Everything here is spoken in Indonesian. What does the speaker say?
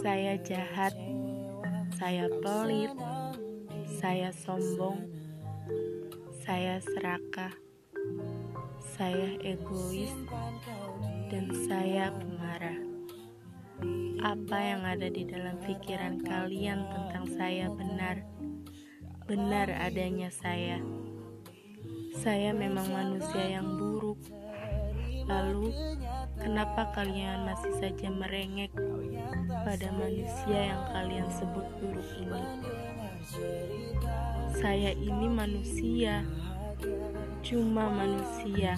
Saya jahat, saya pelit, saya sombong, saya serakah, saya egois, dan saya pemarah. Apa yang ada di dalam pikiran kalian tentang saya benar, benar adanya saya. Saya memang manusia yang buruk. Lalu, kenapa kalian masih saja merengek pada manusia yang kalian sebut buruk ini? Saya ini manusia, cuma manusia.